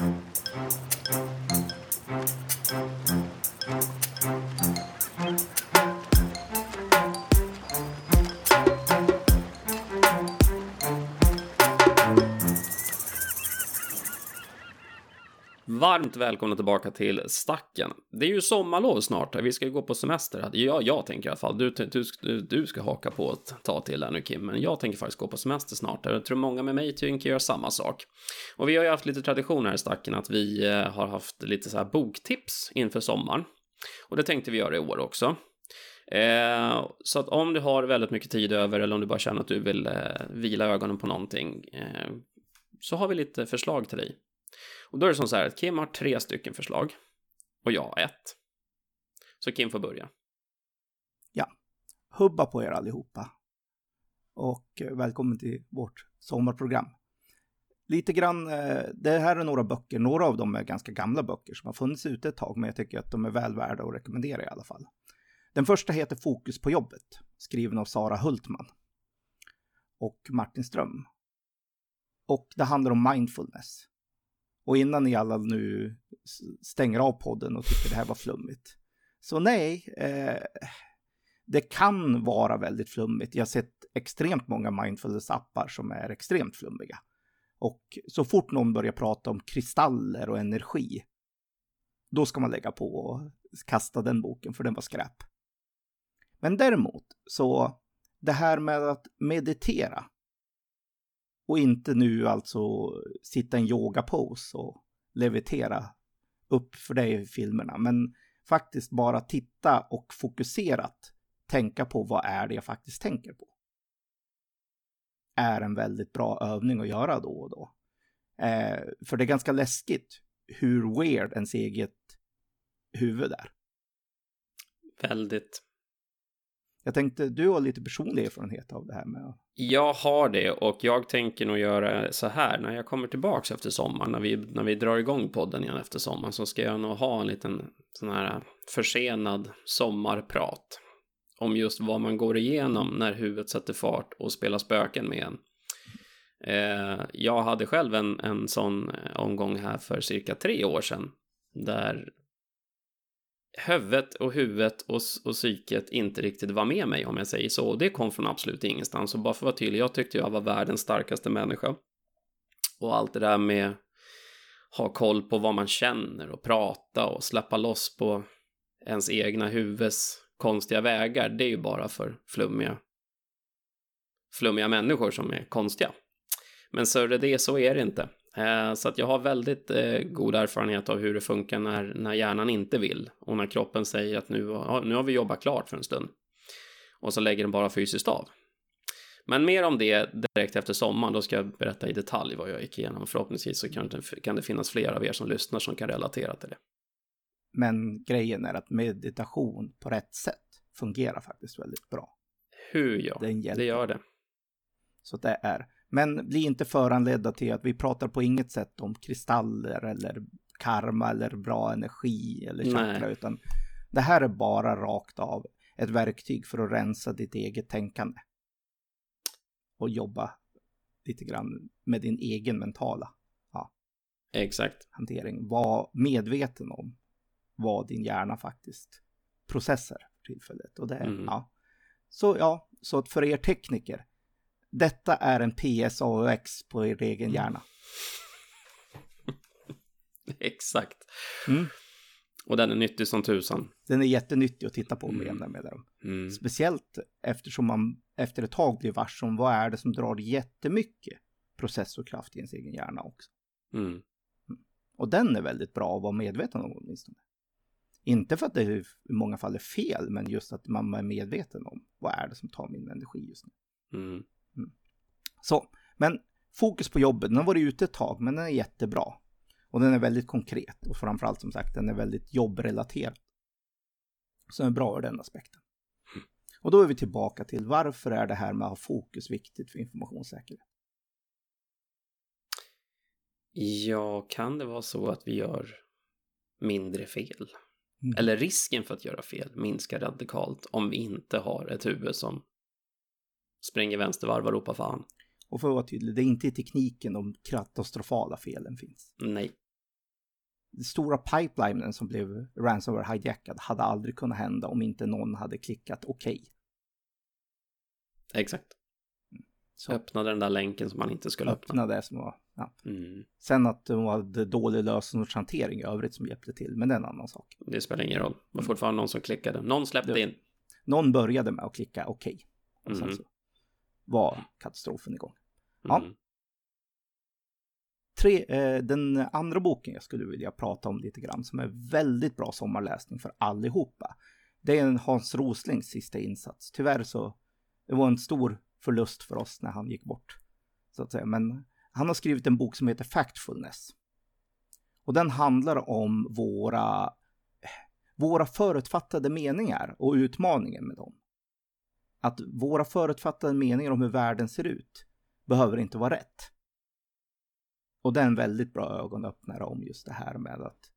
Mm-hmm. Varmt välkomna tillbaka till Stacken. Det är ju sommarlov snart, vi ska ju gå på semester. Ja, jag tänker i alla fall. Du, du, du ska haka på ett ta till där nu Kim, men jag tänker faktiskt gå på semester snart. Jag tror många med mig tänker göra samma sak. Och vi har ju haft lite tradition här i Stacken att vi eh, har haft lite så här boktips inför sommaren. Och det tänkte vi göra i år också. Eh, så att om du har väldigt mycket tid över eller om du bara känner att du vill eh, vila ögonen på någonting eh, så har vi lite förslag till dig. Och då är det som så här att Kim har tre stycken förslag och jag har ett. Så Kim får börja. Ja, hubba på er allihopa. Och eh, välkommen till vårt sommarprogram. Lite grann, eh, det här är några böcker, några av dem är ganska gamla böcker som har funnits ute ett tag, men jag tycker att de är väl värda att rekommendera i alla fall. Den första heter Fokus på jobbet, skriven av Sara Hultman och Martin Ström. Och det handlar om mindfulness. Och innan ni alla nu stänger av podden och tycker det här var flummigt. Så nej, eh, det kan vara väldigt flummigt. Jag har sett extremt många mindfulness-appar som är extremt flummiga. Och så fort någon börjar prata om kristaller och energi, då ska man lägga på och kasta den boken, för den var skräp. Men däremot, så det här med att meditera, och inte nu alltså sitta i en yogapose och levitera upp för dig i filmerna. Men faktiskt bara titta och fokuserat tänka på vad är det jag faktiskt tänker på. Är en väldigt bra övning att göra då och då. Eh, för det är ganska läskigt hur weird ens eget huvud är. Väldigt. Jag tänkte, du har lite personlig erfarenhet av det här med Jag har det och jag tänker nog göra så här när jag kommer tillbaks efter sommaren, när vi, när vi drar igång podden igen efter sommaren, så ska jag nog ha en liten sån här försenad sommarprat. Om just vad man går igenom när huvudet sätter fart och spelar spöken med en. Eh, jag hade själv en, en sån omgång här för cirka tre år sedan. Där huvudet och huvudet och, och psyket inte riktigt var med mig om jag säger så. Och det kom från absolut ingenstans. Och bara för att vara tydlig, jag tyckte jag var världens starkaste människa. Och allt det där med ha koll på vad man känner och prata och släppa loss på ens egna huvuds konstiga vägar. Det är ju bara för flummiga, flummiga människor som är konstiga. Men så är det, så är det inte. Eh, så att jag har väldigt eh, god erfarenhet av hur det funkar när, när hjärnan inte vill och när kroppen säger att nu, nu har vi jobbat klart för en stund. Och så lägger den bara fysiskt av. Men mer om det direkt efter sommaren, då ska jag berätta i detalj vad jag gick igenom. Förhoppningsvis så kan det, kan det finnas fler av er som lyssnar som kan relatera till det. Men grejen är att meditation på rätt sätt fungerar faktiskt väldigt bra. Hur ja, det gör det. Så det är men bli inte föranledda till att vi pratar på inget sätt om kristaller eller karma eller bra energi eller chakra, Nej. utan det här är bara rakt av ett verktyg för att rensa ditt eget tänkande. Och jobba lite grann med din egen mentala ja, Exakt. hantering. Var medveten om vad din hjärna faktiskt processar för tillfället. Och det, mm. ja. Så ja, så att för er tekniker, detta är en PSAOX på er egen mm. hjärna. Exakt. Mm. Och den är nyttig som tusan. Den är jättenyttig att titta på med mm. med dem. Mm. Speciellt eftersom man efter ett tag blir varse om vad är det som drar jättemycket processorkraft i ens egen hjärna också. Mm. mm. Och den är väldigt bra att vara medveten om åtminstone. Inte för att det i många fall är fel, men just att man är medveten om vad är det som tar min energi just nu. Mm. Så, men fokus på jobbet, den har varit ute ett tag, men den är jättebra. Och den är väldigt konkret och framförallt som sagt, den är väldigt jobbrelaterad. Så den är bra ur den aspekten. Och då är vi tillbaka till varför är det här med att ha fokus viktigt för informationssäkerhet? Ja, kan det vara så att vi gör mindre fel? Mm. Eller risken för att göra fel minskar radikalt om vi inte har ett huvud som springer vänstervarv och ropar fan. Och för att vara tydlig, det är inte i tekniken de katastrofala felen finns. Nej. den stora pipelinen som blev ransomware hijackad hade aldrig kunnat hända om inte någon hade klickat okej. Okay. Exakt. Så. Öppnade den där länken som man inte skulle öppna. Öppna det som var, ja. Mm. Sen att de hade dålig lösenordshantering i övrigt som hjälpte till, men det är en annan sak. Det spelar ingen roll. Det var fortfarande någon som klickade. Någon släppte det, in. Någon började med att klicka okej. Okay. Och sen mm. så var katastrofen igång. Ja. Mm. Tre, eh, den andra boken jag skulle vilja prata om lite grann som är väldigt bra sommarläsning för allihopa. Det är en Hans Roslings sista insats. Tyvärr så det var en stor förlust för oss när han gick bort. Så att säga. Men han har skrivit en bok som heter Factfulness. Och den handlar om våra, våra förutfattade meningar och utmaningen med dem. Att våra förutfattade meningar om hur världen ser ut behöver inte vara rätt. Och det är en väldigt bra ögonöppnare om just det här med att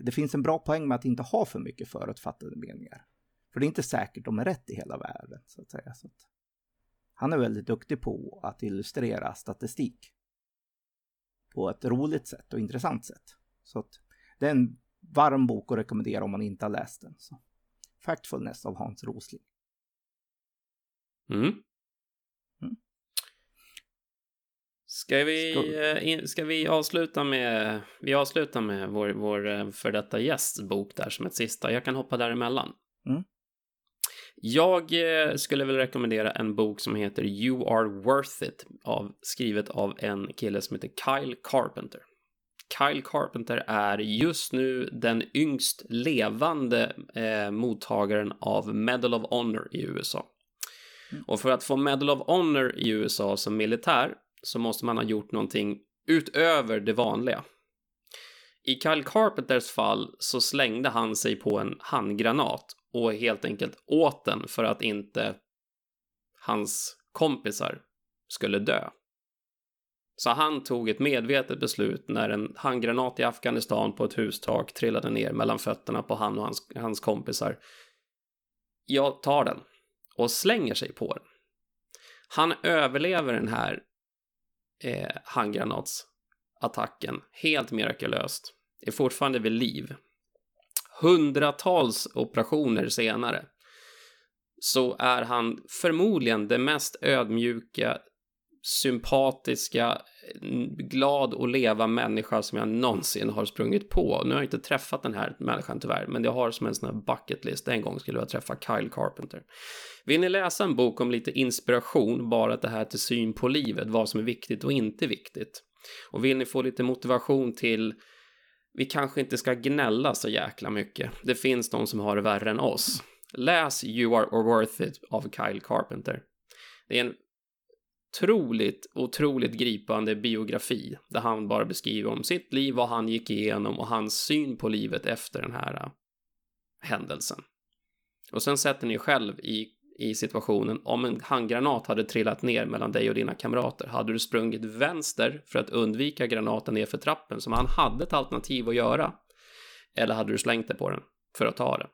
det finns en bra poäng med att inte ha för mycket förutfattade meningar. För det är inte säkert de är rätt i hela världen, så att säga. Så att han är väldigt duktig på att illustrera statistik. På ett roligt sätt och intressant sätt. Så att det är en varm bok att rekommendera om man inte har läst den. Så. Factfulness av Hans Rosling. Mm. mm. Ska vi. Eh, ska vi avsluta med, vi avslutar med vår, vår eh, för detta gästs bok där som ett sista. Jag kan hoppa däremellan. Mm. Jag eh, skulle väl rekommendera en bok som heter You are worth it, av, skrivet av en kille som heter Kyle Carpenter. Kyle Carpenter är just nu den yngst levande eh, mottagaren av Medal of Honor i USA. Mm. Och för att få Medal of Honor i USA som militär så måste man ha gjort någonting utöver det vanliga. I Kyle Carpenters fall så slängde han sig på en handgranat och helt enkelt åt den för att inte hans kompisar skulle dö. Så han tog ett medvetet beslut när en handgranat i Afghanistan på ett hustak trillade ner mellan fötterna på han och hans, hans kompisar. Jag tar den och slänger sig på den. Han överlever den här eh, handgranatsattacken helt mirakulöst. Är fortfarande vid liv hundratals operationer senare så är han förmodligen det mest ödmjuka, sympatiska, eh, glad och leva människa som jag någonsin har sprungit på. Nu har jag inte träffat den här människan tyvärr, men jag har som en sån här bucket list. En gång skulle jag träffa Kyle Carpenter. Vill ni läsa en bok om lite inspiration, bara det här till syn på livet, vad som är viktigt och inte viktigt? Och vill ni få lite motivation till vi kanske inte ska gnälla så jäkla mycket. Det finns de som har det värre än oss. Läs You Are Worth It av Kyle Carpenter. Det är en otroligt, otroligt gripande biografi där han bara beskriver om sitt liv, vad han gick igenom och hans syn på livet efter den här äh, händelsen. Och sen sätter ni själv i i situationen om en handgranat hade trillat ner mellan dig och dina kamrater. Hade du sprungit vänster för att undvika granaten nerför trappen som han hade ett alternativ att göra? Eller hade du slängt dig på den för att ta den?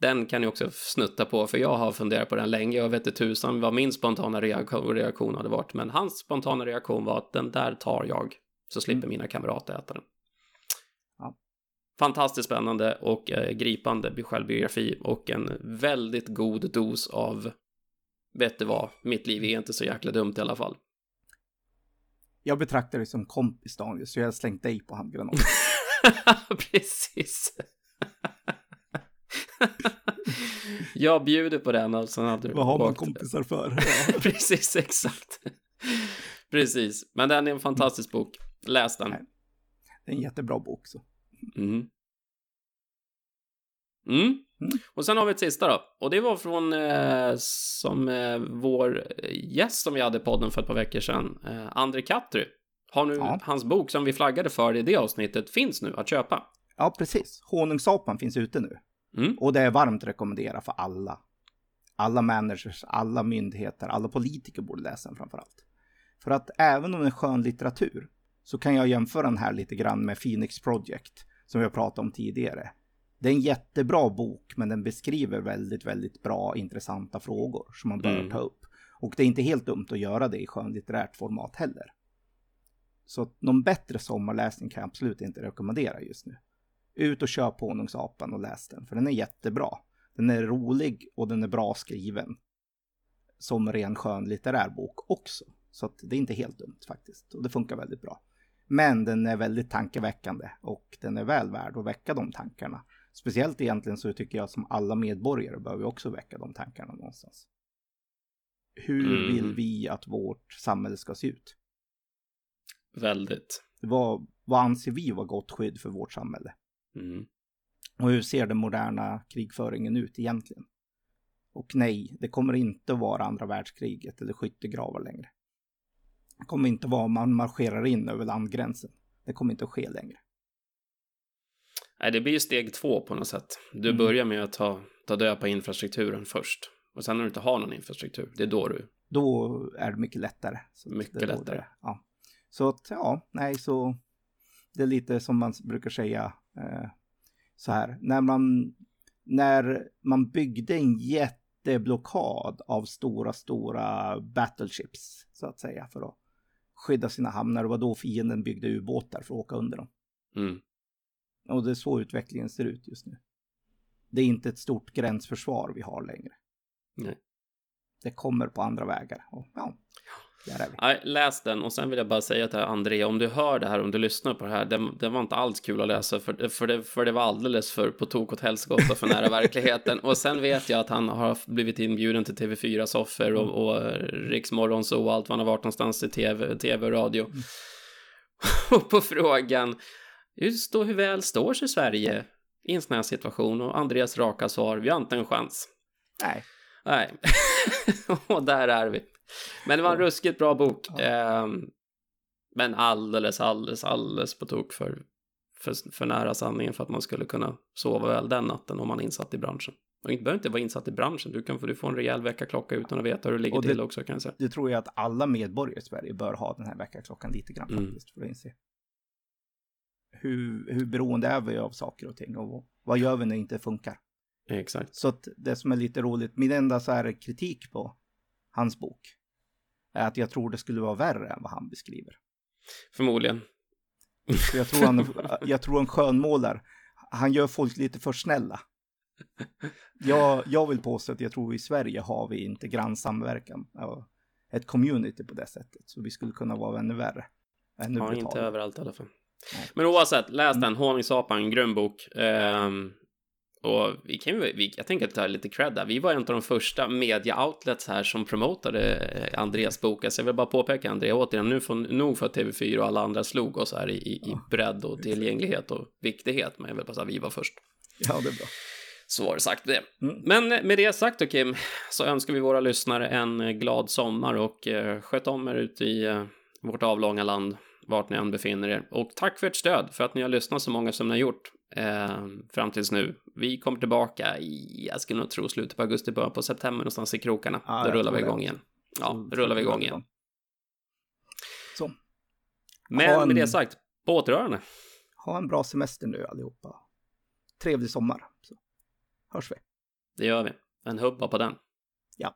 Den kan ni också snutta på, för jag har funderat på den länge. Jag vet inte tusan vad min spontana reaktion, hade varit, men hans spontana reaktion var att den där tar jag, så slipper mm. mina kamrater äta den fantastiskt spännande och eh, gripande självbiografi och en väldigt god dos av vet du vad, mitt liv är inte så jäkla dumt i alla fall. Jag betraktar dig som kompis Daniel, så jag har slängt dig på handgranaten. Precis. jag bjuder på den och sen hade du Vad har man kompisar för? Precis, exakt. Precis, men den är en fantastisk bok. Läs den. Det är en jättebra bok. Så. Mm. Mm. Mm. Och sen har vi ett sista då. Och det var från eh, som eh, vår gäst som vi hade i podden för ett par veckor sedan, eh, André Katry. Har nu ja. hans bok som vi flaggade för i det avsnittet finns nu att köpa. Ja, precis. Honungsapan finns ute nu. Mm. Och det är varmt rekommendera för alla. Alla managers, alla myndigheter, alla politiker borde läsa den framför allt. För att även om det är skön litteratur så kan jag jämföra den här lite grann med Phoenix Project som har pratat om tidigare. Det är en jättebra bok, men den beskriver väldigt, väldigt bra, intressanta frågor som man bör mm. ta upp. Och det är inte helt dumt att göra det i skönlitterärt format heller. Så någon bättre sommarläsning kan jag absolut inte rekommendera just nu. Ut och köp Honungsapan och läs den, för den är jättebra. Den är rolig och den är bra skriven. Som ren skön litterär bok också. Så det är inte helt dumt faktiskt. Och det funkar väldigt bra. Men den är väldigt tankeväckande och den är väl värd att väcka de tankarna. Speciellt egentligen så tycker jag som alla medborgare behöver också väcka de tankarna någonstans. Hur Mm. vill vi att vårt samhälle ska se ut? Väldigt. Vad, vad anser vi vara gott skydd för vårt samhälle? Mm. Och hur ser den moderna krigföringen ut egentligen? Och nej, det kommer inte att vara andra världskriget eller skyttegravar längre. Det kommer inte vara man marscherar in över landgränsen. Det kommer inte att ske längre. Nej, det blir ju steg två på något sätt. Du Mm. börjar med att ta, ta död på infrastrukturen först. Och sen när du inte har någon infrastruktur, det är då du... Då är det mycket lättare. Mycket lättare. det- Ja. Så att, ja, nej, så det är lite som man brukar säga eh, så här. När man, när man byggde en jätteblockad av stora, stora battleships, så att säga, för att skydda sina hamnar. Det var då fienden byggde ubåtar för att åka under dem. Mm. Och det är så utvecklingen ser ut just nu. Det är inte ett stort gränsförsvar vi har längre. Nej. Det kommer på andra vägar. Och ja. Nej, läs den och sen vill jag bara säga till André, om du hör det här, om du lyssnar på det här, det, det var inte alls kul att läsa för, för, det, för det var alldeles för på tok åt helskotta för nära verkligheten. Och sen vet jag att han har blivit inbjuden till TV4-soffor och, och Riksmorgonzoo och allt vad han har varit någonstans i TV, TV och radio. Och på frågan, just då hur väl står sig Sverige i en sån här situation? Och Andreas raka svar, vi har inte en chans. Nej, Nej, och där är vi. Men det var en ruskigt bra bok. Ehm, men alldeles, alldeles, alldeles på tok för, för, för nära sanningen för att man skulle kunna sova väl den natten om man är insatt i branschen. Och inte behöver inte vara insatt i branschen, du kan få, du får en rejäl väckarklocka utan att veta hur det ligger det- till också kan jag säga. det tror jag att alla medborgare i Sverige bör ha den här väckarklockan lite grann Mm. faktiskt. För att inse. Hur, hur beroende är vi av saker och ting och vad gör vi när det inte funkar? Exakt. Så att det som är lite roligt, min enda så här kritik på hans bok är att jag tror det skulle vara värre än vad han beskriver. Förmodligen. För jag tror han, jag tror han skönmålar. Han gör folk lite för snälla. Jag, jag vill påstå att jag tror i Sverige har vi inte grannsamverkan. Ett community på det sättet. Så vi skulle kunna vara ännu värre. Ännu Ja, inte överallt i alla fall. Nej. Men oavsett, läs Mm. den. Honungsapan, grym bok. Ehm, och vi kan ju, vi, jag tänker ta lite cred där. Vi var en av de första media-outlets här som promotade eh, Andreas bok. Alltså jag vill bara påpeka, Andrea, återigen, nu får, nog för att TV4 och alla andra slog oss här i, i, bredd och tillgänglighet och viktighet. Men jag vill bara säga att vi var först. Ja, det är bra. Så var det sagt det. Mm. Men med det sagt då Kim, så önskar vi våra lyssnare en eh, glad sommar och eh, sköt om er ute i eh, vårt avlånga land, vart ni än befinner er. Och tack för ert stöd, för att ni har lyssnat så många som ni har gjort eh, fram tills nu. Vi kommer tillbaka i, jag skulle nog tro, slutet på augusti, början på september någonstans i krokarna. Ja, Då rullar vi det. igång igen. Ja, rullar vi igång igen. Så, Men en- med det sagt, på återhörande. ha en bra semester nu allihopa. Trevlig sommar. Så hörs vi. Det gör vi. En hubba på den. Ja.